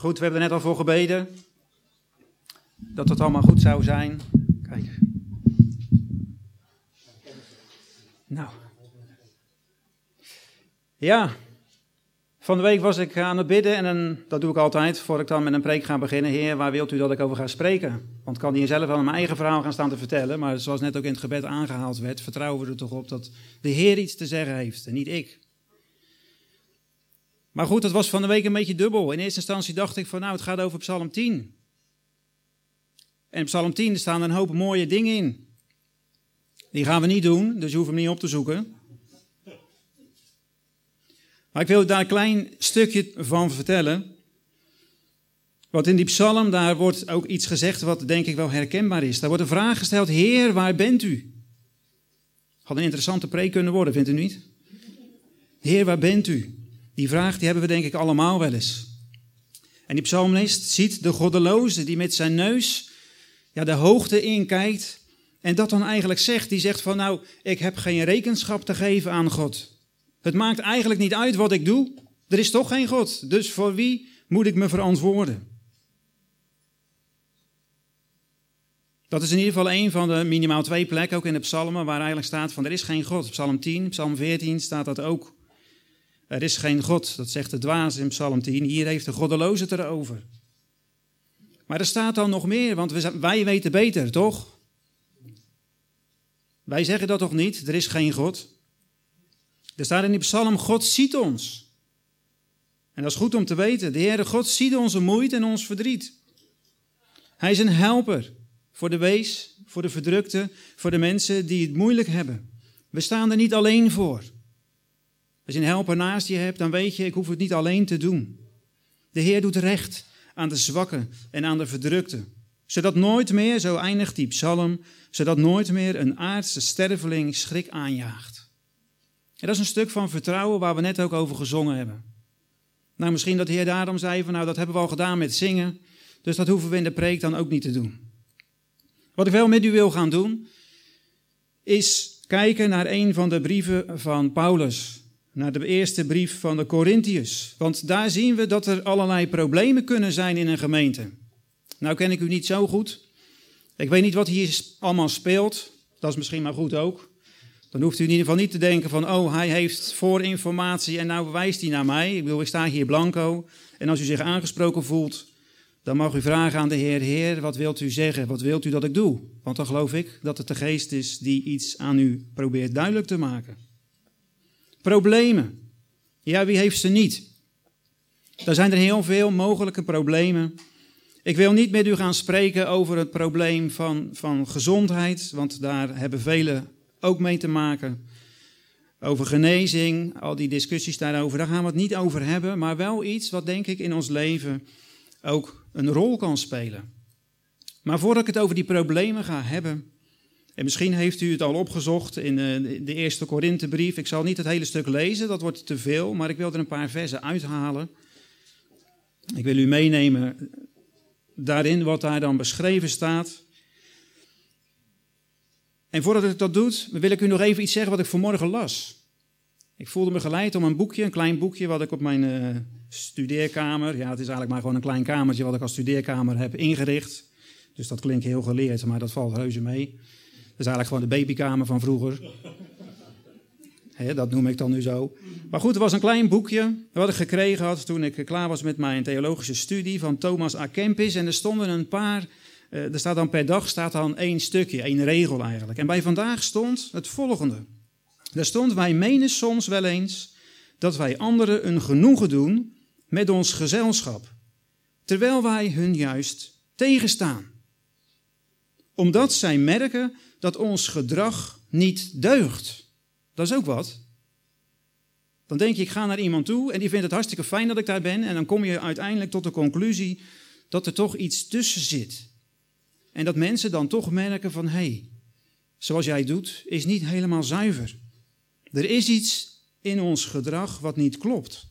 Goed, we hebben er net al voor gebeden. Dat het allemaal goed zou zijn. Kijk. Nou. Ja. Van de week was ik aan het bidden en dat doe ik altijd voor ik dan met een preek ga beginnen. Heer, waar wilt u dat ik over ga spreken? Want ik kan hier zelf wel mijn eigen verhaal gaan staan te vertellen. Maar zoals net ook in het gebed aangehaald werd, vertrouwen we er toch op dat de Heer iets te zeggen heeft en niet ik. Maar goed, dat was van de week een beetje dubbel. In eerste instantie dacht ik van nou, het gaat over Psalm 10. En in Psalm 10 staan een hoop mooie dingen in. Die gaan we niet doen, dus je hoeft hem niet op te zoeken. Maar ik wil daar een klein stukje van vertellen. Want in die psalm, daar wordt ook iets gezegd wat denk ik wel herkenbaar is. Daar wordt een vraag gesteld, Heer, waar bent u? Had een interessante preek kunnen worden, vindt u niet? Heer, waar bent u? Die vraag die hebben we denk ik allemaal wel eens. En die psalmist ziet de goddeloze die met zijn neus ja, de hoogte inkijkt en dat dan eigenlijk zegt. Die zegt van nou, ik heb geen rekenschap te geven aan God. Het maakt eigenlijk niet uit wat ik doe. Er is toch geen God. Dus voor wie moet ik me verantwoorden? Dat is in ieder geval een van de minimaal twee plekken, ook in de psalmen, waar eigenlijk staat van er is geen God. Psalm 10, Psalm 14 staat dat ook. Er is geen God, dat zegt de dwaas in Psalm 10. Hier heeft de goddeloze het erover. Maar er staat dan nog meer, want wij weten beter, toch? Wij zeggen dat toch niet? Er is geen God. Er staat in die psalm, God ziet ons. En dat is goed om te weten. De Heere God ziet onze moeite en ons verdriet. Hij is een helper voor de wees, voor de verdrukte, voor de mensen die het moeilijk hebben. We staan er niet alleen voor. Als je een helper naast je hebt, dan weet je, ik hoef het niet alleen te doen. De Heer doet recht aan de zwakken en aan de verdrukten. Zodat nooit meer, zo eindigt die psalm, zodat nooit meer een aardse sterveling schrik aanjaagt. En dat is een stuk van vertrouwen waar we net ook over gezongen hebben. Nou, misschien dat de Heer daarom zei van nou, dat hebben we al gedaan met zingen, dus dat hoeven we in de preek dan ook niet te doen. Wat ik wel met u wil gaan doen, is kijken naar een van de brieven van Paulus naar de eerste brief van de Corinthiërs. Want daar zien we dat er allerlei problemen kunnen zijn in een gemeente. Nou ken ik u niet zo goed. Ik weet niet wat hier allemaal speelt. Dat is misschien maar goed ook. Dan hoeft u in ieder geval niet te denken van, oh, hij heeft voorinformatie en nou bewijst hij naar mij. Ik bedoel, ik sta hier blanco. En als u zich aangesproken voelt, dan mag u vragen aan de Heer, Heer, wat wilt u zeggen? Wat wilt u dat ik doe? Want dan geloof ik dat het de geest is die iets aan u probeert duidelijk te maken. Problemen. Ja, wie heeft ze niet? Er zijn er heel veel mogelijke problemen. Ik wil niet met u gaan spreken over het probleem van, van gezondheid, want daar hebben velen ook mee te maken. Over genezing, al die discussies daarover, daar gaan we het niet over hebben, maar wel iets wat denk ik in ons leven ook een rol kan spelen. Maar voordat ik het over die problemen ga hebben, en misschien heeft u het al opgezocht in eh, de eerste Korinthebrief. Ik zal niet het hele stuk lezen, dat wordt te veel, maar ik wil er een paar versen uithalen. Ik wil u meenemen daarin wat daar dan beschreven staat. En voordat ik dat doe, wil ik u nog even iets zeggen wat ik vanmorgen las. Ik voelde me geleid om een boekje, een klein boekje wat ik op mijn uh, studeerkamer, ja het is eigenlijk maar gewoon een klein kamertje wat ik als studeerkamer heb ingericht. Dus dat klinkt heel geleerd, maar dat valt reuze mee. Is eigenlijk gewoon de babykamer van vroeger. dat noem ik dan nu zo. Maar goed, er was een klein boekje wat ik gekregen had toen ik klaar was met mijn theologische studie van Thomas A. Kempis. En er stonden een paar, eh, er staat dan per dag staat dan één stukje, één regel eigenlijk. En bij vandaag stond het volgende. Er stond, wij menen soms wel eens dat wij anderen een genoegen doen met ons gezelschap, terwijl wij hun juist tegenstaan. Omdat zij merken dat ons gedrag niet deugt. Dat is ook wat. Dan denk je, ik ga naar iemand toe en die vindt het hartstikke fijn dat ik daar ben. En dan kom je uiteindelijk tot de conclusie dat er toch iets tussen zit. En dat mensen dan toch merken van, hé, hey, zoals jij doet, is niet helemaal zuiver. Er is iets in ons gedrag wat niet klopt.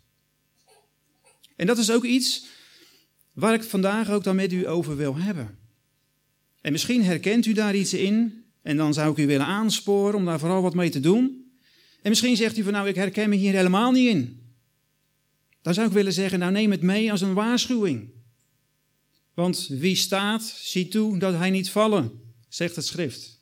En dat is ook iets waar ik vandaag ook dan met u over wil hebben. En misschien herkent u daar iets in en dan zou ik u willen aansporen om daar vooral wat mee te doen. En misschien zegt u van nou, ik herken me hier helemaal niet in. Dan zou ik willen zeggen, nou neem het mee als een waarschuwing. Want wie staat, ziet toe dat hij niet vallen, zegt het schrift.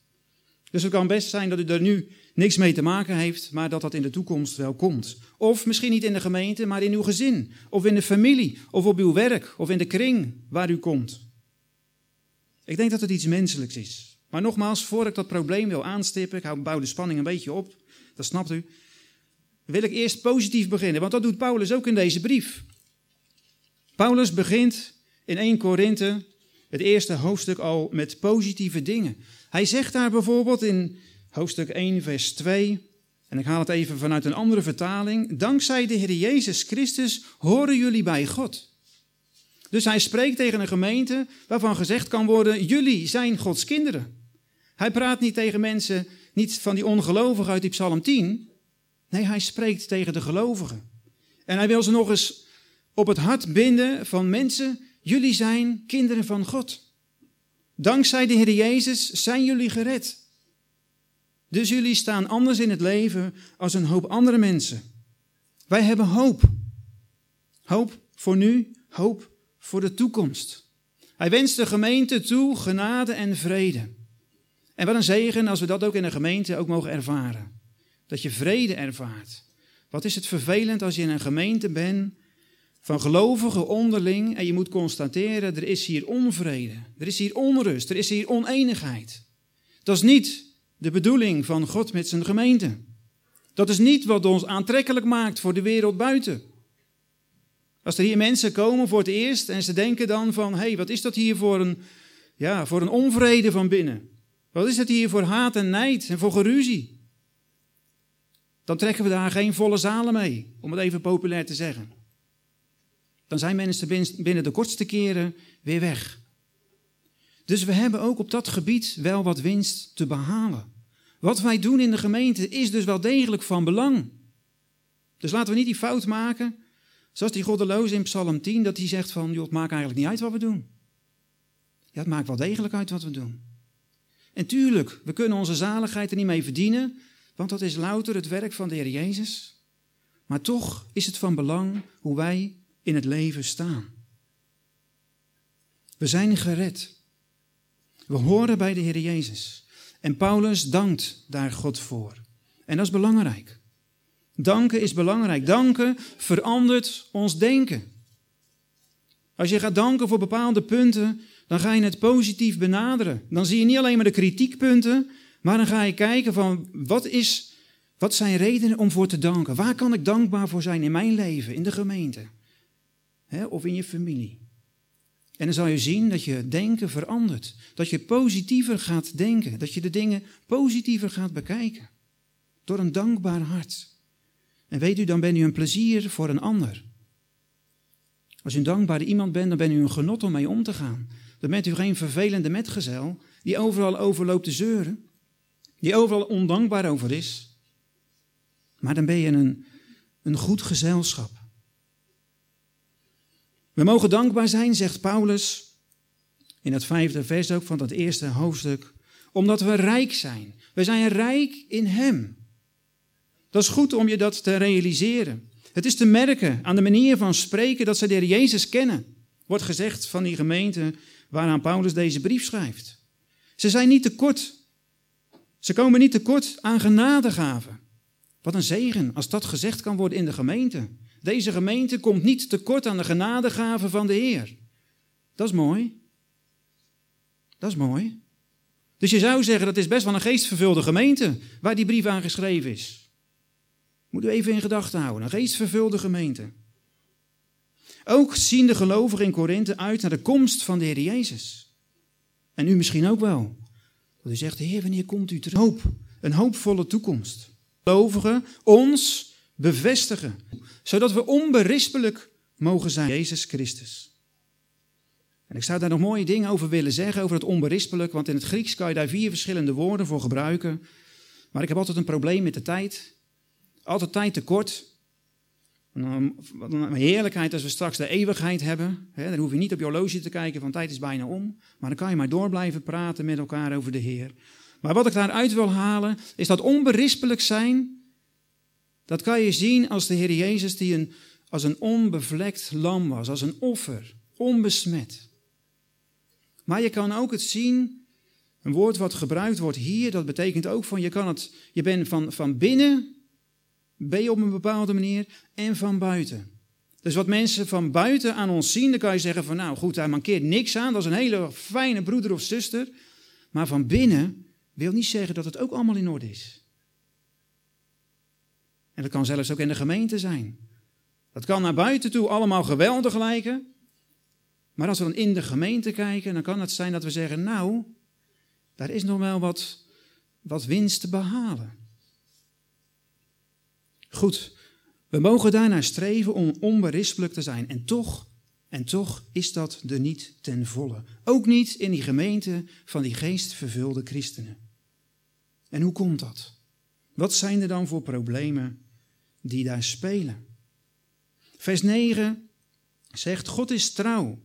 Dus het kan best zijn dat u er nu niks mee te maken heeft, maar dat dat in de toekomst wel komt. Of misschien niet in de gemeente, maar in uw gezin, of in de familie, of op uw werk, of in de kring waar u komt. Ik denk dat het iets menselijks is. Maar nogmaals, voor ik dat probleem wil aanstippen, ik bouw de spanning een beetje op, dat snapt u, wil ik eerst positief beginnen, want dat doet Paulus ook in deze brief. Paulus begint in 1 Korinthe, het eerste hoofdstuk, al met positieve dingen. Hij zegt daar bijvoorbeeld in hoofdstuk 1, vers 2, en ik haal het even vanuit een andere vertaling, dankzij de Heer Jezus Christus horen jullie bij God. Dus hij spreekt tegen een gemeente waarvan gezegd kan worden, jullie zijn Gods kinderen. Hij praat niet tegen mensen, niet van die ongelovigen uit die Psalm 10. Nee, hij spreekt tegen de gelovigen. En hij wil ze nog eens op het hart binden van mensen, jullie zijn kinderen van God. Dankzij de Heer Jezus zijn jullie gered. Dus jullie staan anders in het leven als een hoop andere mensen. Wij hebben hoop. Hoop voor nu, hoop voor de toekomst. Hij wenst de gemeente toe genade en vrede. En wat een zegen als we dat ook in de gemeente ook mogen ervaren. Dat je vrede ervaart. Wat is het vervelend als je in een gemeente bent van gelovigen onderling en je moet constateren, er is hier onvrede, er is hier onrust, er is hier oneenigheid. Dat is niet de bedoeling van God met zijn gemeente. Dat is niet wat ons aantrekkelijk maakt voor de wereld buiten. Als er hier mensen komen voor het eerst en ze denken dan van, hé, hey, wat is dat hier voor een, ja, voor een onvrede van binnen? Wat is het hier voor haat en nijd en voor geruzie? Dan trekken we daar geen volle zalen mee, om het even populair te zeggen. Dan zijn mensen binnen de kortste keren weer weg. Dus we hebben ook op dat gebied wel wat winst te behalen. Wat wij doen in de gemeente is dus wel degelijk van belang. Dus laten we niet die fout maken, zoals die goddeloze in Psalm 10, dat hij zegt van, joh, het maakt eigenlijk niet uit wat we doen. Ja, het maakt wel degelijk uit wat we doen. En tuurlijk, we kunnen onze zaligheid er niet mee verdienen, want dat is louter het werk van de Heer Jezus. Maar toch is het van belang hoe wij in het leven staan. We zijn gered. We horen bij de Heer Jezus. En Paulus dankt daar God voor. En dat is belangrijk. Danken is belangrijk. Danken verandert ons denken. Als je gaat danken voor bepaalde punten, dan ga je het positief benaderen. Dan zie je niet alleen maar de kritiekpunten, maar dan ga je kijken van wat, is, wat zijn redenen om voor te danken? Waar kan ik dankbaar voor zijn in mijn leven, in de gemeente of in je familie? En dan zal je zien dat je denken verandert. Dat je positiever gaat denken. Dat je de dingen positiever gaat bekijken. Door een dankbaar hart. En weet u, dan ben u een plezier voor een ander. Als u een dankbare iemand bent, dan bent u een genot om mee om te gaan. Dan bent u geen vervelende metgezel die overal overloopt te zeuren. Die overal ondankbaar over is. Maar dan ben je een, een goed gezelschap. We mogen dankbaar zijn, zegt Paulus in het vijfde vers ook van dat eerste hoofdstuk, omdat we rijk zijn. We zijn rijk in Hem. Dat is goed om je dat te realiseren. Het is te merken aan de manier van spreken dat ze de Heer Jezus kennen. Wordt gezegd van die gemeente waaraan Paulus deze brief schrijft. Ze zijn niet tekort. Ze komen niet tekort aan genadegaven. Wat een zegen als dat gezegd kan worden in de gemeente. Deze gemeente komt niet tekort aan de genadegaven van de Heer. Dat is mooi. Dat is mooi. Dus je zou zeggen, dat is best wel een geestvervulde gemeente waar die brief aan geschreven is. Moet u even in gedachten houden, een geestvervulde gemeente. Ook zien de gelovigen in Korinthe uit naar de komst van de Heer Jezus. En u misschien ook wel. Dat u zegt, Heer, wanneer komt u terug? Hoop, een hoopvolle toekomst. Gelovigen ons bevestigen, zodat we onberispelijk mogen zijn. Jezus Christus. En ik zou daar nog mooie dingen over willen zeggen, over het onberispelijk, want in het Grieks kan je daar vier verschillende woorden voor gebruiken. Maar ik heb altijd een probleem met de tijd. Altijd tijd tekort. Wat een heerlijkheid als we straks de eeuwigheid hebben. dan hoef je niet op je horloge te kijken van tijd is bijna om. Maar dan kan je maar door blijven praten met elkaar over de Heer. Maar wat ik daaruit wil halen, is dat onberispelijk zijn dat kan je zien als de Heer Jezus die een, als een onbevlekt lam was, als een offer, onbesmet. Maar je kan ook het zien, een woord wat gebruikt wordt hier, dat betekent ook van je kan het, je bent van, van binnen, ben je op een bepaalde manier, en van buiten. Dus wat mensen van buiten aan ons zien, dan kan je zeggen van nou goed, hij mankeert niks aan, dat is een hele fijne broeder of zuster. Maar van binnen wil niet zeggen dat het ook allemaal in orde is. En dat kan zelfs ook in de gemeente zijn. Dat kan naar buiten toe allemaal geweldig lijken. Maar als we dan in de gemeente kijken, dan kan het zijn dat we zeggen, nou, daar is nog wel wat, wat winst te behalen. Goed, we mogen daarnaar streven om onberispelijk te zijn. En toch, en toch is dat er niet ten volle. Ook niet in die gemeente van die geestvervulde christenen. En hoe komt dat? Wat zijn er dan voor problemen die daar spelen? Vers 9 zegt: God is trouw.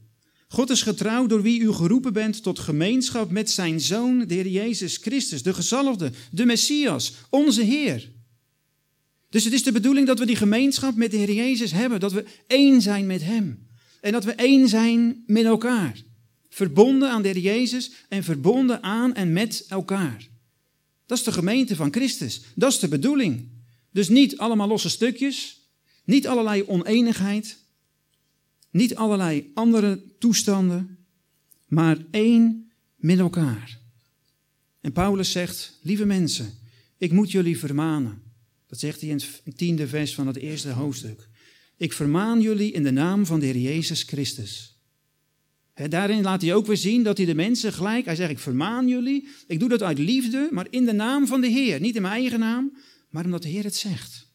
God is getrouw door wie u geroepen bent tot gemeenschap met zijn Zoon, de Heer Jezus Christus, de gezalfde, de Messias, onze Heer. Dus het is de bedoeling dat we die gemeenschap met de Heer Jezus hebben, dat we één zijn met Hem. En dat we één zijn met elkaar. Verbonden aan de Heer Jezus en verbonden aan en met elkaar. Dat is de gemeente van Christus. Dat is de bedoeling. Dus niet allemaal losse stukjes, niet allerlei oneenigheid, niet allerlei andere toestanden, maar één met elkaar. En Paulus zegt, lieve mensen, ik moet jullie vermanen. Dat zegt hij in het tiende vers van het eerste hoofdstuk. Ik vermaan jullie in de naam van de Heer Jezus Christus. daarin laat hij ook weer zien dat hij de mensen gelijk, hij zegt ik vermaan jullie, ik doe dat uit liefde, maar in de naam van de Heer. Niet in mijn eigen naam, maar omdat de Heer het zegt.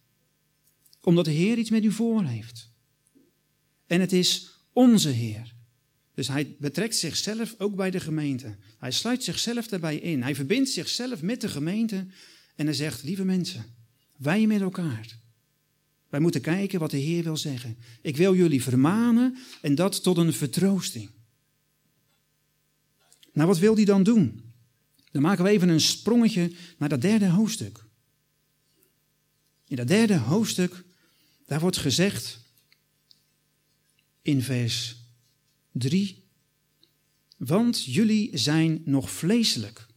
Omdat de Heer iets met u voor heeft. En het is onze Heer. Dus hij betrekt zichzelf ook bij de gemeente. Hij sluit zichzelf daarbij in. Hij verbindt zichzelf met de gemeente en hij zegt, lieve mensen, wij met elkaar. Wij moeten kijken wat de Heer wil zeggen. Ik wil jullie vermanen en dat tot een vertroosting. Nou, wat wil hij dan doen? Dan maken we even een sprongetje naar dat derde hoofdstuk. In dat derde hoofdstuk, daar wordt gezegd in vers 3, want jullie zijn nog vleeselijk.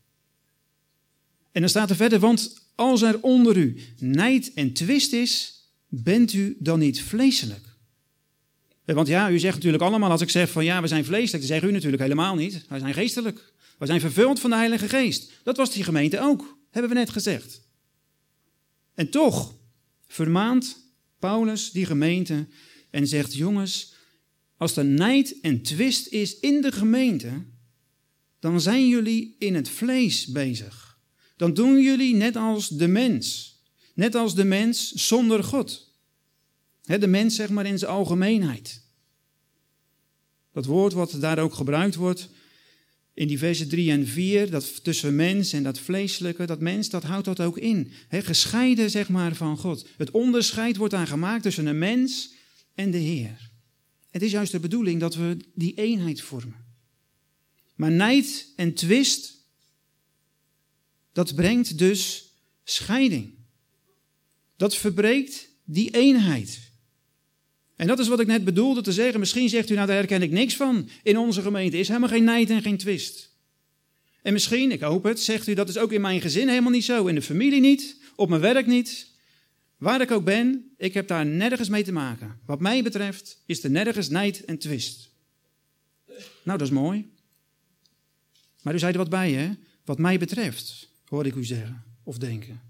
En dan staat er verder, want als er onder u nijd en twist is, bent u dan niet vleeselijk? Eh, want ja, u zegt natuurlijk allemaal, als ik zeg van ja, we zijn vleeselijk, dan zeggen u natuurlijk helemaal niet. Wij zijn geestelijk. We zijn vervuld van de Heilige Geest. Dat was die gemeente ook, hebben we net gezegd. En toch vermaant Paulus die gemeente en zegt: Jongens, als er nijd en twist is in de gemeente, dan zijn jullie in het vlees bezig dan doen jullie net als de mens. Net als de mens zonder God. de mens, zeg maar in zijn algemeenheid. Dat woord wat daar ook gebruikt wordt in die versen 3 en 4, dat tussen mens en dat vleeselijke, dat mens, dat houdt dat ook in. gescheiden, zeg maar, van God. Het onderscheid wordt daar gemaakt tussen een mens en de Heer. Het is juist de bedoeling dat we die eenheid vormen. Maar nijd en twist dat brengt dus scheiding. Dat verbreekt die eenheid. En dat is wat ik net bedoelde te zeggen. Misschien zegt u, nou daar herken ik niks van. In onze gemeente is helemaal geen nijd en geen twist. En misschien, ik hoop het, zegt u, dat is ook in mijn gezin helemaal niet zo. In de familie niet, op mijn werk niet. Waar ik ook ben, ik heb daar nergens mee te maken. Wat mij betreft is er nergens nijd en twist. Nou, dat is mooi. Maar u zei er wat bij, hè? Wat mij betreft hoor ik u zeggen of denken.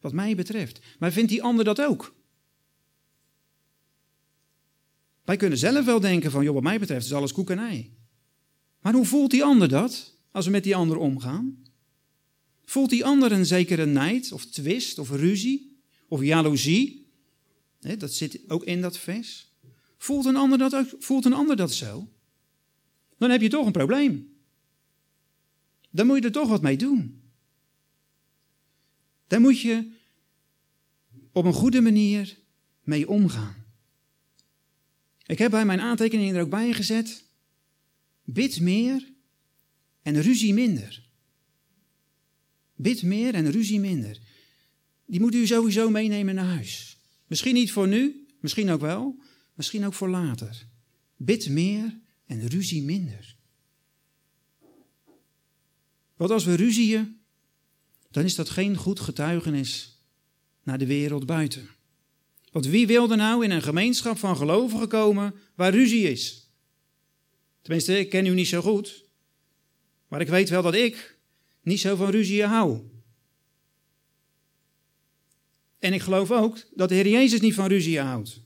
Wat mij betreft. Maar vindt die ander dat ook? Wij kunnen zelf wel denken van, joh, wat mij betreft is alles koek en ei. Maar hoe voelt die ander dat als we met die ander omgaan? Voelt die ander een zekere nijd of twist of ruzie of jaloezie? dat zit ook in dat vers. Voelt een, ander dat ook, voelt een ander dat zo? Dan heb je toch een probleem. Dan moet je er toch wat mee doen. Daar moet je op een goede manier mee omgaan. Ik heb bij mijn aantekeningen er ook bij gezet: bid meer en ruzie minder. Bid meer en ruzie minder. Die moet u sowieso meenemen naar huis. Misschien niet voor nu, misschien ook wel, misschien ook voor later. Bid meer en ruzie minder. Want als we ruzieën, dan is dat geen goed getuigenis naar de wereld buiten. Want wie wil er nou in een gemeenschap van gelovigen komen waar ruzie is? Tenminste, ik ken u niet zo goed. Maar ik weet wel dat ik niet zo van ruzie hou. En ik geloof ook dat de Heer Jezus niet van ruzie houdt.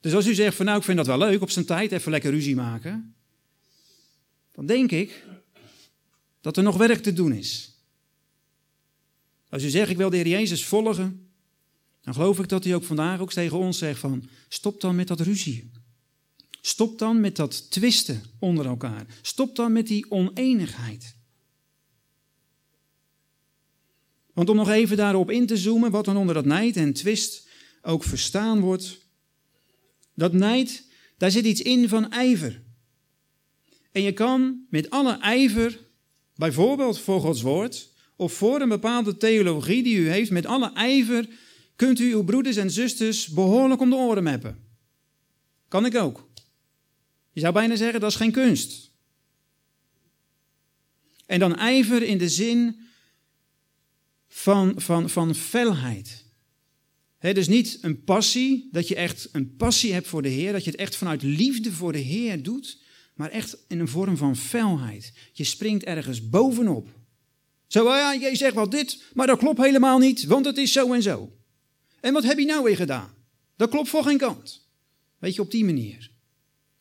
Dus als u zegt van nou, ik vind dat wel leuk op zijn tijd even lekker ruzie maken. Dan denk ik dat er nog werk te doen is. Als u zegt ik wil de Heer Jezus volgen, dan geloof ik dat hij ook vandaag ook tegen ons zegt van stop dan met dat ruzie. Stop dan met dat twisten onder elkaar. Stop dan met die oneenigheid. Want om nog even daarop in te zoomen, wat dan onder dat nijd en twist ook verstaan wordt. Dat nijd, daar zit iets in van ijver. En je kan met alle ijver, bijvoorbeeld voor Gods woord, of voor een bepaalde theologie die u heeft, met alle ijver kunt u uw broeders en zusters behoorlijk om de oren meppen. Kan ik ook. Je zou bijna zeggen dat is geen kunst. En dan ijver in de zin van, van, van felheid. dus niet een passie, dat je echt een passie hebt voor de Heer, dat je het echt vanuit liefde voor de Heer doet, maar echt in een vorm van felheid. Je springt ergens bovenop. Zo, oh ja, je zegt wel dit, maar dat klopt helemaal niet, want het is zo en zo. En wat heb je nou weer gedaan? Dat klopt voor geen kant. Weet je, op die manier.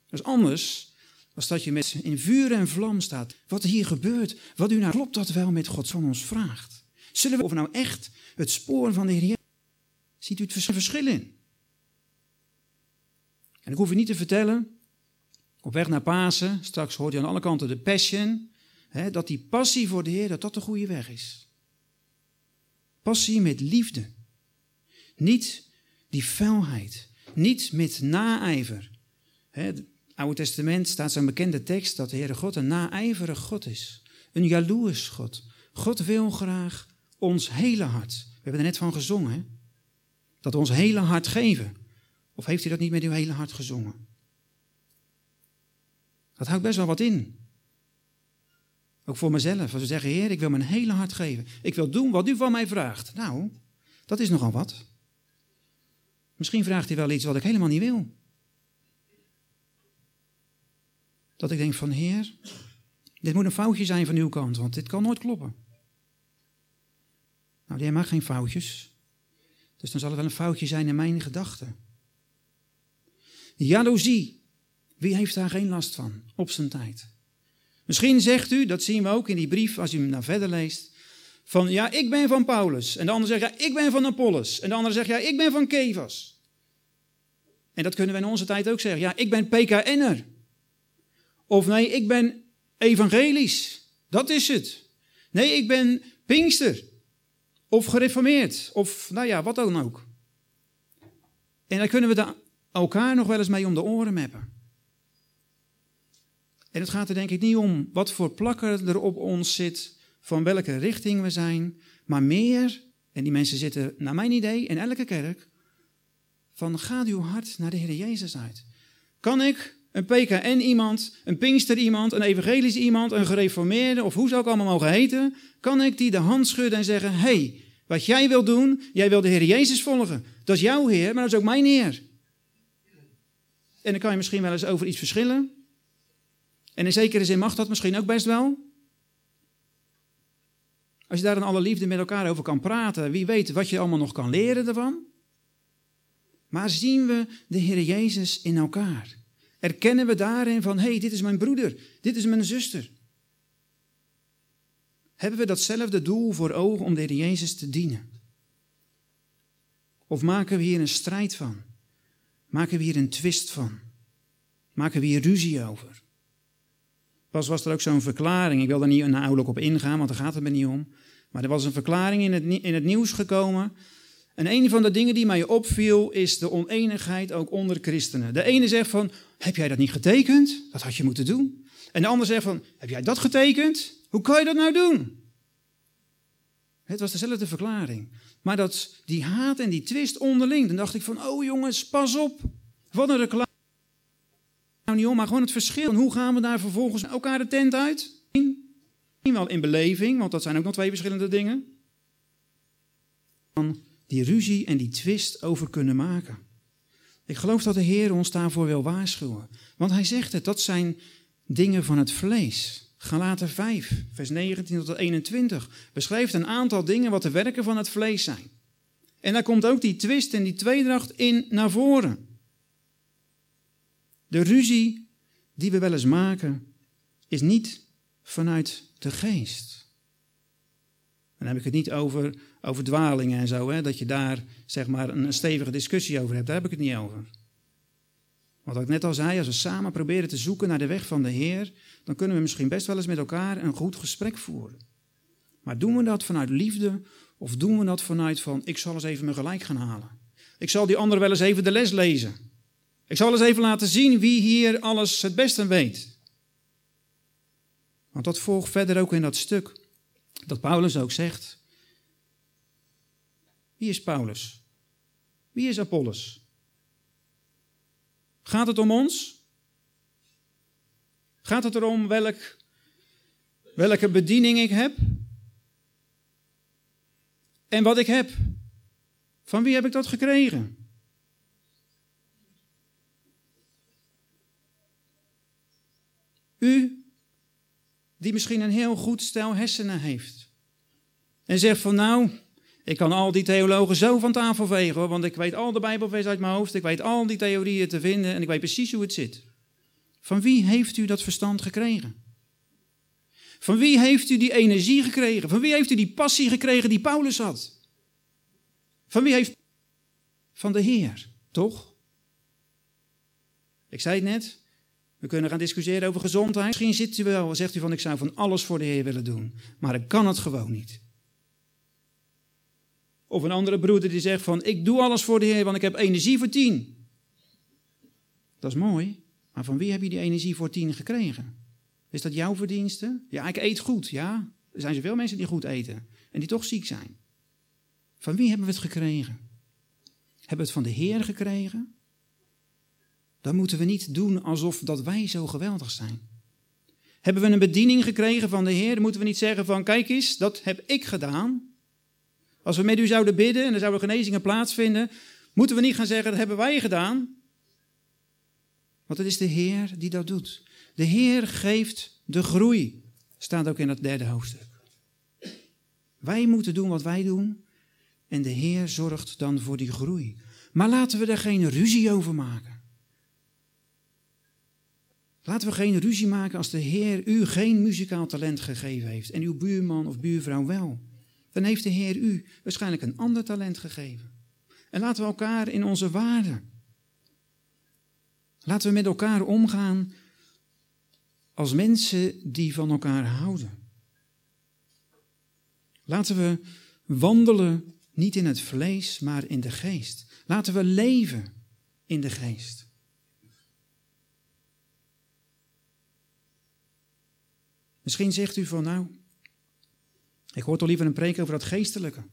Dat is anders als dat je met in vuur en vlam staat. Wat hier gebeurt, wat u nou klopt dat wel met God van ons vraagt. Zullen we of nou echt het spoor van de Heer Ziet u het verschil in? En ik hoef u niet te vertellen, op weg naar Pasen, straks hoort je aan alle kanten de passion, hè, dat die passie voor de Heer, dat dat de goede weg is. Passie met liefde. Niet die felheid. Niet met naijver. het Oude Testament staat zo'n bekende tekst dat de Heere God een naijverig God is. Een jaloers God. God wil graag ons hele hart. We hebben er net van gezongen. Hè? Dat we ons hele hart geven. Of heeft u dat niet met uw hele hart gezongen? Dat houdt best wel wat in. Ook voor mezelf. Als we zeggen, Heer, ik wil mijn hele hart geven. Ik wil doen wat u van mij vraagt. Nou, dat is nogal wat. Misschien vraagt hij wel iets wat ik helemaal niet wil. Dat ik denk van, Heer, dit moet een foutje zijn van uw kant, want dit kan nooit kloppen. Nou, die maakt geen foutjes. Dus dan zal het wel een foutje zijn in mijn gedachten. Jaloezie. Wie heeft daar geen last van op zijn tijd? Misschien zegt u, dat zien we ook in die brief als u hem naar verder leest, van ja, ik ben van Paulus. En de ander zegt ja, ik ben van Apollos. En de andere zegt ja, ik ben van Kevas. En dat kunnen we in onze tijd ook zeggen. Ja, ik ben PKN'er. Of nee, ik ben evangelisch. Dat is het. Nee, ik ben Pinkster. Of gereformeerd. Of nou ja, wat dan ook. En dan kunnen we elkaar nog wel eens mee om de oren meppen. En het gaat er denk ik niet om wat voor plakker er op ons zit, van welke richting we zijn, maar meer, en die mensen zitten naar mijn idee in elke kerk, van gaat uw hart naar de Heer Jezus uit. Kan ik een PKN iemand, een Pinkster iemand, een evangelisch iemand, een gereformeerde of hoe ze ook allemaal mogen heten, kan ik die de hand schudden en zeggen, hey, wat jij wil doen, jij wil de Heer Jezus volgen. Dat is jouw Heer, maar dat is ook mijn Heer. En dan kan je misschien wel eens over iets verschillen. En in zekere zin mag dat misschien ook best wel. Als je daar in alle liefde met elkaar over kan praten, wie weet wat je allemaal nog kan leren ervan. Maar zien we de Heer Jezus in elkaar? Erkennen we daarin van, hé, hey, dit is mijn broeder, dit is mijn zuster. Hebben we datzelfde doel voor ogen om de Heer Jezus te dienen? Of maken we hier een strijd van? Maken we hier een twist van? Maken we hier ruzie over? Pas was er ook zo'n verklaring, ik wil daar niet nauwelijks op ingaan, want daar gaat het me niet om. Maar er was een verklaring in het, in het nieuws gekomen. En een van de dingen die mij opviel is de oneenigheid ook onder christenen. De ene zegt van, heb jij dat niet getekend? Dat had je moeten doen. En de ander zegt van, heb jij dat getekend? Hoe kan je dat nou doen? Het was dezelfde verklaring. Maar dat, die haat en die twist onderling, dan dacht ik van, oh jongens, pas op. Wat een reclame. Nou niet om, maar gewoon het verschil. Hoe gaan we daar vervolgens elkaar de tent uit? wel in beleving, want dat zijn ook nog twee verschillende dingen. Dan die ruzie en die twist over kunnen maken. Ik geloof dat de Heer ons daarvoor wil waarschuwen. Want hij zegt het, dat zijn dingen van het vlees. Galaten 5, vers 19 tot 21 beschrijft een aantal dingen wat de werken van het vlees zijn. En daar komt ook die twist en die tweedracht in naar voren. De ruzie die we wel eens maken, is niet vanuit de geest. Dan heb ik het niet over, over dwalingen en zo, hè, dat je daar zeg maar een, een stevige discussie over hebt. Daar heb ik het niet over. Wat ik net al zei, als we samen proberen te zoeken naar de weg van de Heer, dan kunnen we misschien best wel eens met elkaar een goed gesprek voeren. Maar doen we dat vanuit liefde of doen we dat vanuit van ik zal eens even mijn gelijk gaan halen? Ik zal die ander wel eens even de les lezen. Ik zal eens even laten zien wie hier alles het beste weet. Want dat volgt verder ook in dat stuk dat Paulus ook zegt. Wie is Paulus? Wie is Apollos? Gaat het om ons? Gaat het erom welk, welke bediening ik heb? En wat ik heb? Van wie heb ik dat gekregen? U, die misschien een heel goed stel hersenen heeft. En zegt van nou, ik kan al die theologen zo van tafel vegen, want ik weet al de Bijbelvers uit mijn hoofd, ik weet al die theorieën te vinden en ik weet precies hoe het zit. Van wie heeft u dat verstand gekregen? Van wie heeft u die energie gekregen? Van wie heeft u die passie gekregen die Paulus had? Van wie heeft. Van de Heer, toch? Ik zei het net, we kunnen gaan discussiëren over gezondheid. Misschien zit u wel, zegt u van ik zou van alles voor de Heer willen doen, maar ik kan het gewoon niet. Of een andere broeder die zegt van ik doe alles voor de Heer, want ik heb energie voor tien. Dat is mooi, maar van wie heb je die energie voor tien gekregen? Is dat jouw verdienste? Ja, ik eet goed, ja. Er zijn zoveel mensen die goed eten en die toch ziek zijn. Van wie hebben we het gekregen? Hebben we het van de Heer gekregen? Dan moeten we niet doen alsof dat wij zo geweldig zijn. Hebben we een bediening gekregen van de Heer, dan moeten we niet zeggen van kijk eens, dat heb ik gedaan. Als we met u zouden bidden en er zouden genezingen plaatsvinden, moeten we niet gaan zeggen dat hebben wij gedaan. Want het is de Heer die dat doet. De Heer geeft de groei. Staat ook in dat derde hoofdstuk. Wij moeten doen wat wij doen en de Heer zorgt dan voor die groei. Maar laten we er geen ruzie over maken. Laten we geen ruzie maken als de Heer u geen muzikaal talent gegeven heeft en uw buurman of buurvrouw wel. Dan heeft de Heer u waarschijnlijk een ander talent gegeven. En laten we elkaar in onze waarde. Laten we met elkaar omgaan als mensen die van elkaar houden. Laten we wandelen niet in het vlees, maar in de geest. Laten we leven in de geest. Misschien zegt u van nou, ik hoor toch liever een preek over dat geestelijke.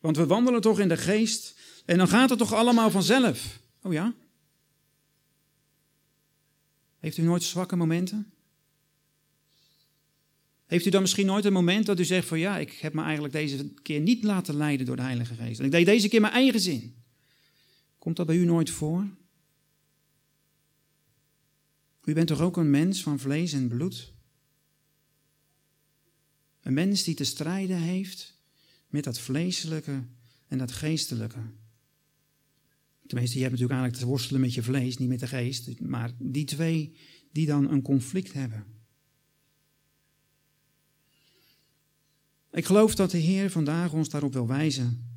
Want we wandelen toch in de geest en dan gaat het toch allemaal vanzelf. Oh ja? Heeft u nooit zwakke momenten? Heeft u dan misschien nooit een moment dat u zegt van ja, ik heb me eigenlijk deze keer niet laten leiden door de Heilige Geest. En ik deed deze keer mijn eigen zin. Komt dat bij u nooit voor? U bent toch ook een mens van vlees en bloed? Een mens die te strijden heeft met dat vleeselijke en dat geestelijke. Tenminste, je hebt natuurlijk eigenlijk te worstelen met je vlees, niet met de geest. Maar die twee die dan een conflict hebben. Ik geloof dat de Heer vandaag ons daarop wil wijzen.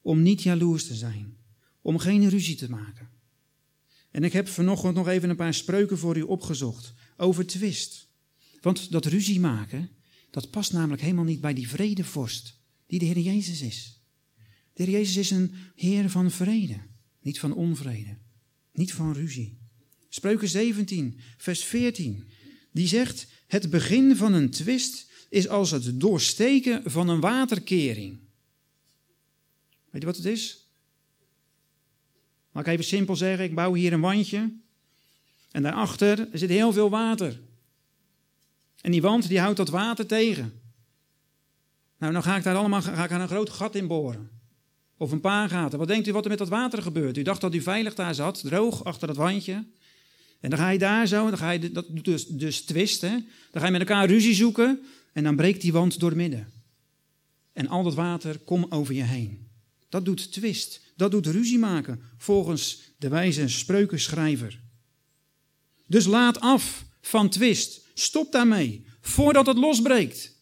Om niet jaloers te zijn. Om geen ruzie te maken. En ik heb vanochtend nog even een paar spreuken voor u opgezocht. Over twist. Want dat ruzie maken, dat past namelijk helemaal niet bij die vredevorst. Die de Heer Jezus is. De Heer Jezus is een Heer van vrede. Niet van onvrede. Niet van ruzie. Spreuken 17, vers 14. Die zegt: Het begin van een twist is als het doorsteken van een waterkering. Weet je wat het is? Laat ik even simpel zeggen, ik bouw hier een wandje en daarachter zit heel veel water. En die wand die houdt dat water tegen. Nou, dan ga ik daar allemaal ga ik er een groot gat in boren. Of een paar gaten. Wat denkt u wat er met dat water gebeurt? U dacht dat u veilig daar zat, droog achter dat wandje. En dan ga je daar zo, dan ga je, dat doet dus, dus twisten. Dan ga je met elkaar ruzie zoeken en dan breekt die wand door midden. En al dat water komt over je heen. Dat doet twist. Dat doet ruzie maken, volgens de wijze spreukenschrijver. Dus laat af van twist. Stop daarmee, voordat het losbreekt.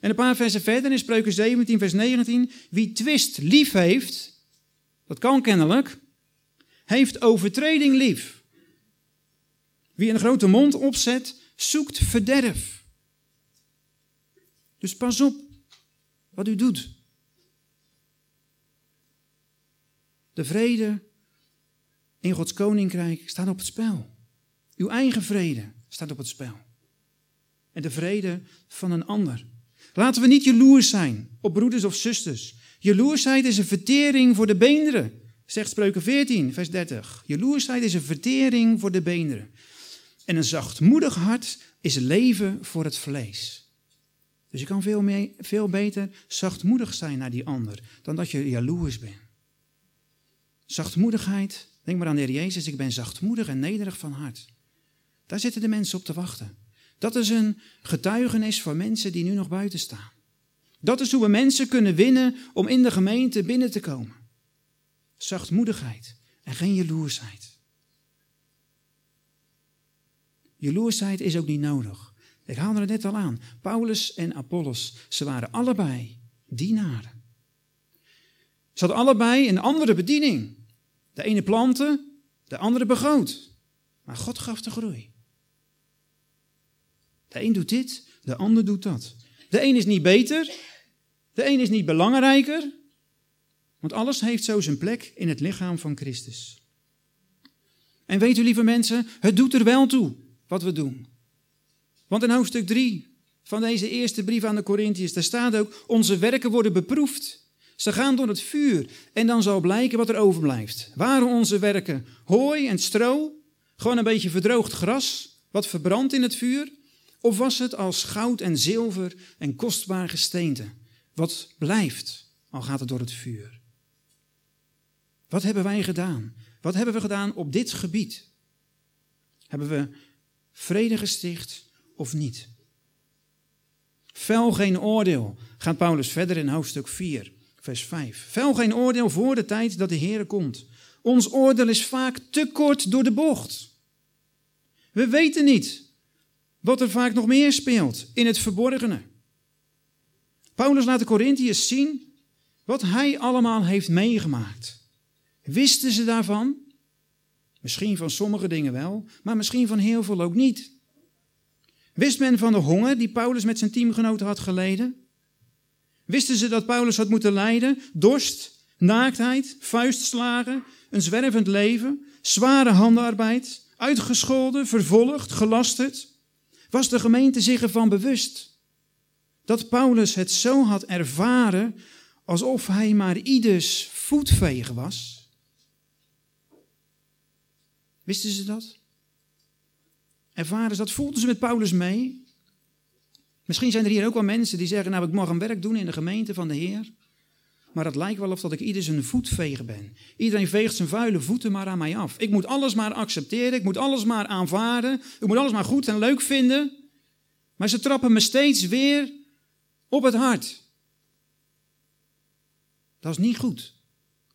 En een paar versen verder in Spreuken 17, vers 19. Wie twist lief heeft, dat kan kennelijk, heeft overtreding lief. Wie een grote mond opzet, zoekt verderf. Dus pas op wat u doet. De vrede in Gods koninkrijk staat op het spel. Uw eigen vrede staat op het spel. En de vrede van een ander. Laten we niet jaloers zijn op broeders of zusters. Jaloersheid is een vertering voor de beenderen, zegt Spreuken 14, vers 30. Jaloersheid is een vertering voor de beenderen. En een zachtmoedig hart is leven voor het vlees. Dus je kan veel, mee, veel beter zachtmoedig zijn naar die ander dan dat je jaloers bent. Zachtmoedigheid, denk maar aan de Heer Jezus, ik ben zachtmoedig en nederig van hart. Daar zitten de mensen op te wachten. Dat is een getuigenis voor mensen die nu nog buiten staan. Dat is hoe we mensen kunnen winnen om in de gemeente binnen te komen. Zachtmoedigheid en geen jaloersheid. Jaloersheid is ook niet nodig. Ik haalde het net al aan. Paulus en Apollos, ze waren allebei dienaren. Ze hadden allebei een andere bediening. De ene planten, de andere begroot. Maar God gaf de groei. De een doet dit, de ander doet dat. De een is niet beter, de een is niet belangrijker. Want alles heeft zo zijn plek in het lichaam van Christus. En weet u, lieve mensen, het doet er wel toe wat we doen. Want in hoofdstuk 3 van deze eerste brief aan de Corinthiërs, daar staat ook, onze werken worden beproefd. Ze gaan door het vuur en dan zal blijken wat er overblijft. Waren onze werken hooi en stro, gewoon een beetje verdroogd gras, wat verbrandt in het vuur? Of was het als goud en zilver en kostbaar gesteente, wat blijft, al gaat het door het vuur? Wat hebben wij gedaan? Wat hebben we gedaan op dit gebied? Hebben we vrede gesticht of niet? Vel geen oordeel, gaat Paulus verder in hoofdstuk 4, vers 5. Vel geen oordeel voor de tijd dat de Heer komt. Ons oordeel is vaak te kort door de bocht. We weten niet wat er vaak nog meer speelt in het verborgene. Paulus laat de Corinthiërs zien wat hij allemaal heeft meegemaakt. Wisten ze daarvan? Misschien van sommige dingen wel, maar misschien van heel veel ook niet. Wist men van de honger die Paulus met zijn teamgenoten had geleden? Wisten ze dat Paulus had moeten lijden? Dorst, naaktheid, vuistslagen, een zwervend leven, zware handenarbeid, uitgescholden, vervolgd, gelasterd? Was de gemeente zich ervan bewust dat Paulus het zo had ervaren alsof hij maar ieders voetvegen was? Wisten ze dat? Ervaren ze dat? Voelden ze met Paulus mee? Misschien zijn er hier ook wel mensen die zeggen, nou ik mag een werk doen in de gemeente van de Heer. Maar het lijkt wel of dat ik ieder zijn voetvegen ben. Iedereen veegt zijn vuile voeten maar aan mij af. Ik moet alles maar accepteren, ik moet alles maar aanvaarden, ik moet alles maar goed en leuk vinden. Maar ze trappen me steeds weer op het hart. Dat is niet goed.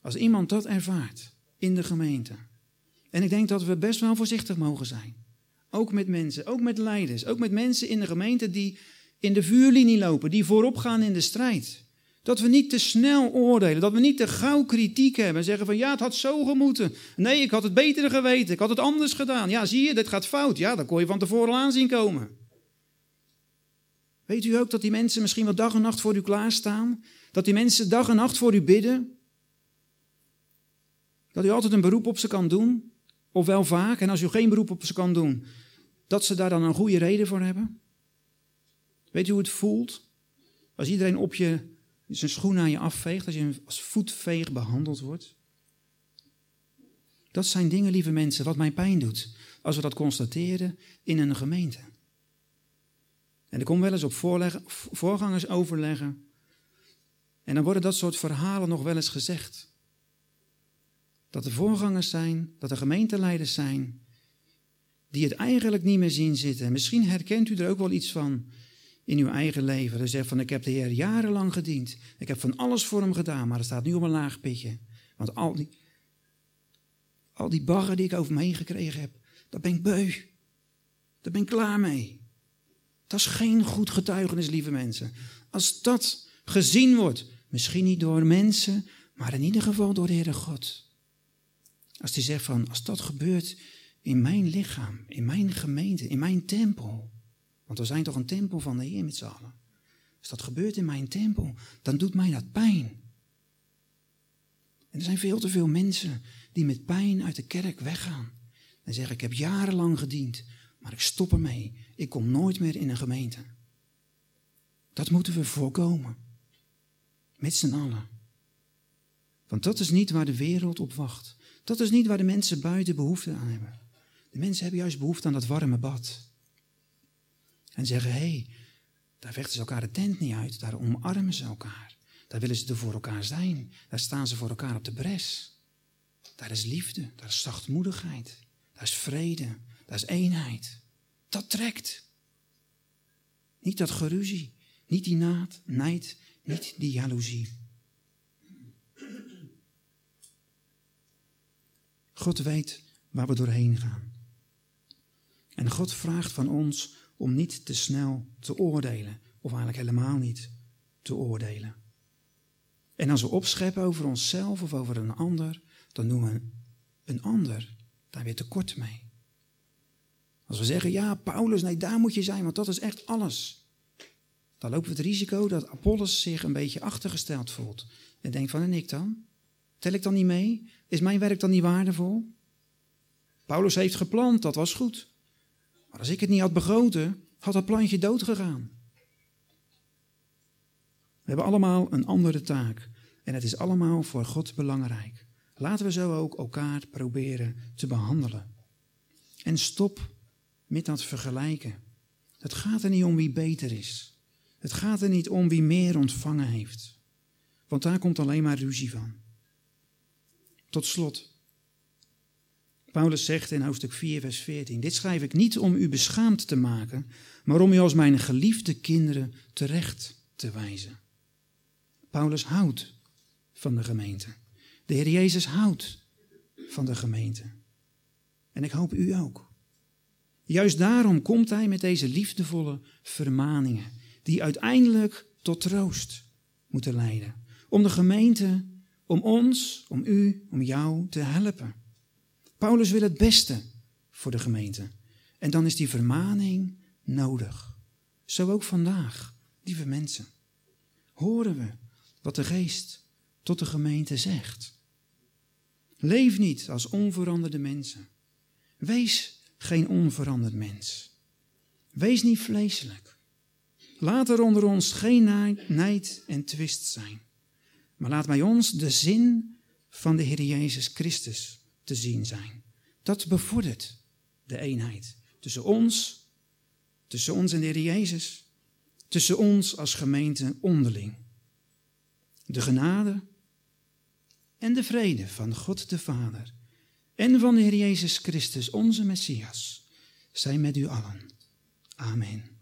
Als iemand dat ervaart in de gemeente. En ik denk dat we best wel voorzichtig mogen zijn. Ook met mensen, ook met leiders, ook met mensen in de gemeente die in de vuurlinie lopen, die voorop gaan in de strijd. Dat we niet te snel oordelen, dat we niet te gauw kritiek hebben en zeggen van ja, het had zo gemoeten. Nee, ik had het beter geweten, ik had het anders gedaan. Ja, zie je, dit gaat fout. Ja, dat kon je van tevoren aan zien komen. Weet u ook dat die mensen misschien wel dag en nacht voor u klaarstaan? Dat die mensen dag en nacht voor u bidden? Dat u altijd een beroep op ze kan doen? Of wel vaak, en als u geen beroep op ze kan doen, dat ze daar dan een goede reden voor hebben? Weet u hoe het voelt? Als iedereen op je zijn schoen aan je afveegt, als je als voetveeg behandeld wordt. Dat zijn dingen, lieve mensen, wat mij pijn doet. Als we dat constateren in een gemeente. En ik kom wel eens op voorgangers overleggen. En dan worden dat soort verhalen nog wel eens gezegd. Dat er voorgangers zijn, dat er gemeenteleiders zijn, die het eigenlijk niet meer zien zitten. Misschien herkent u er ook wel iets van in uw eigen leven. Dat zegt van, ik heb de Heer jarenlang gediend. Ik heb van alles voor hem gedaan, maar er staat nu op een laag pitje. Want al die, al die bagger die ik over me heen gekregen heb, daar ben ik beu. Daar ben ik klaar mee. Dat is geen goed getuigenis, lieve mensen. Als dat gezien wordt, misschien niet door mensen, maar in ieder geval door de Heere God. Als die zegt van, als dat gebeurt in mijn lichaam, in mijn gemeente, in mijn tempel. Want we zijn toch een tempel van de Heer met z'n allen. Als dat gebeurt in mijn tempel, dan doet mij dat pijn. En er zijn veel te veel mensen die met pijn uit de kerk weggaan. En zeggen, ik heb jarenlang gediend, maar ik stop ermee. Ik kom nooit meer in een gemeente. Dat moeten we voorkomen. Met z'n allen. Want dat is niet waar de wereld op wacht. Dat is niet waar de mensen buiten behoefte aan hebben. De mensen hebben juist behoefte aan dat warme bad. En zeggen, hé, hey, daar vechten ze elkaar de tent niet uit, daar omarmen ze elkaar. Daar willen ze er voor elkaar zijn. Daar staan ze voor elkaar op de bres. Daar is liefde, daar is zachtmoedigheid, daar is vrede, daar is eenheid. Dat trekt. Niet dat geruzie, niet die naad, nijd, niet die jaloezie. God weet waar we doorheen gaan. En God vraagt van ons om niet te snel te oordelen, of eigenlijk helemaal niet te oordelen. En als we opscheppen over onszelf of over een ander, dan doen we een ander daar weer tekort mee. Als we zeggen, ja, Paulus, nee, daar moet je zijn, want dat is echt alles. Dan lopen we het risico dat Apollos zich een beetje achtergesteld voelt. En denkt van, en ik dan? Tel ik dan niet mee? Is mijn werk dan niet waardevol? Paulus heeft geplant, dat was goed. Maar als ik het niet had begoten, had dat plantje dood gegaan. We hebben allemaal een andere taak. En het is allemaal voor God belangrijk. Laten we zo ook elkaar proberen te behandelen. En stop met dat vergelijken. Het gaat er niet om wie beter is. Het gaat er niet om wie meer ontvangen heeft. Want daar komt alleen maar ruzie van. Tot slot. Paulus zegt in hoofdstuk 4, vers 14: Dit schrijf ik niet om u beschaamd te maken, maar om u als mijn geliefde kinderen terecht te wijzen. Paulus houdt van de gemeente. De Heer Jezus houdt van de gemeente. En ik hoop u ook. Juist daarom komt hij met deze liefdevolle vermaningen, die uiteindelijk tot troost moeten leiden. Om de gemeente, om ons, om u, om jou te helpen. Paulus wil het beste voor de gemeente. En dan is die vermaning nodig. Zo ook vandaag, lieve mensen. Horen we wat de geest tot de gemeente zegt. Leef niet als onveranderde mensen. Wees geen onveranderd mens. Wees niet vleeselijk. Laat er onder ons geen nijd en twist zijn. Maar laat bij ons de zin van de Heer Jezus Christus te zien zijn. Dat bevordert de eenheid tussen ons, tussen ons en de Heer Jezus, tussen ons als gemeente onderling. De genade en de vrede van God de Vader en van de Heer Jezus Christus, onze Messias, zijn met u allen. Amen.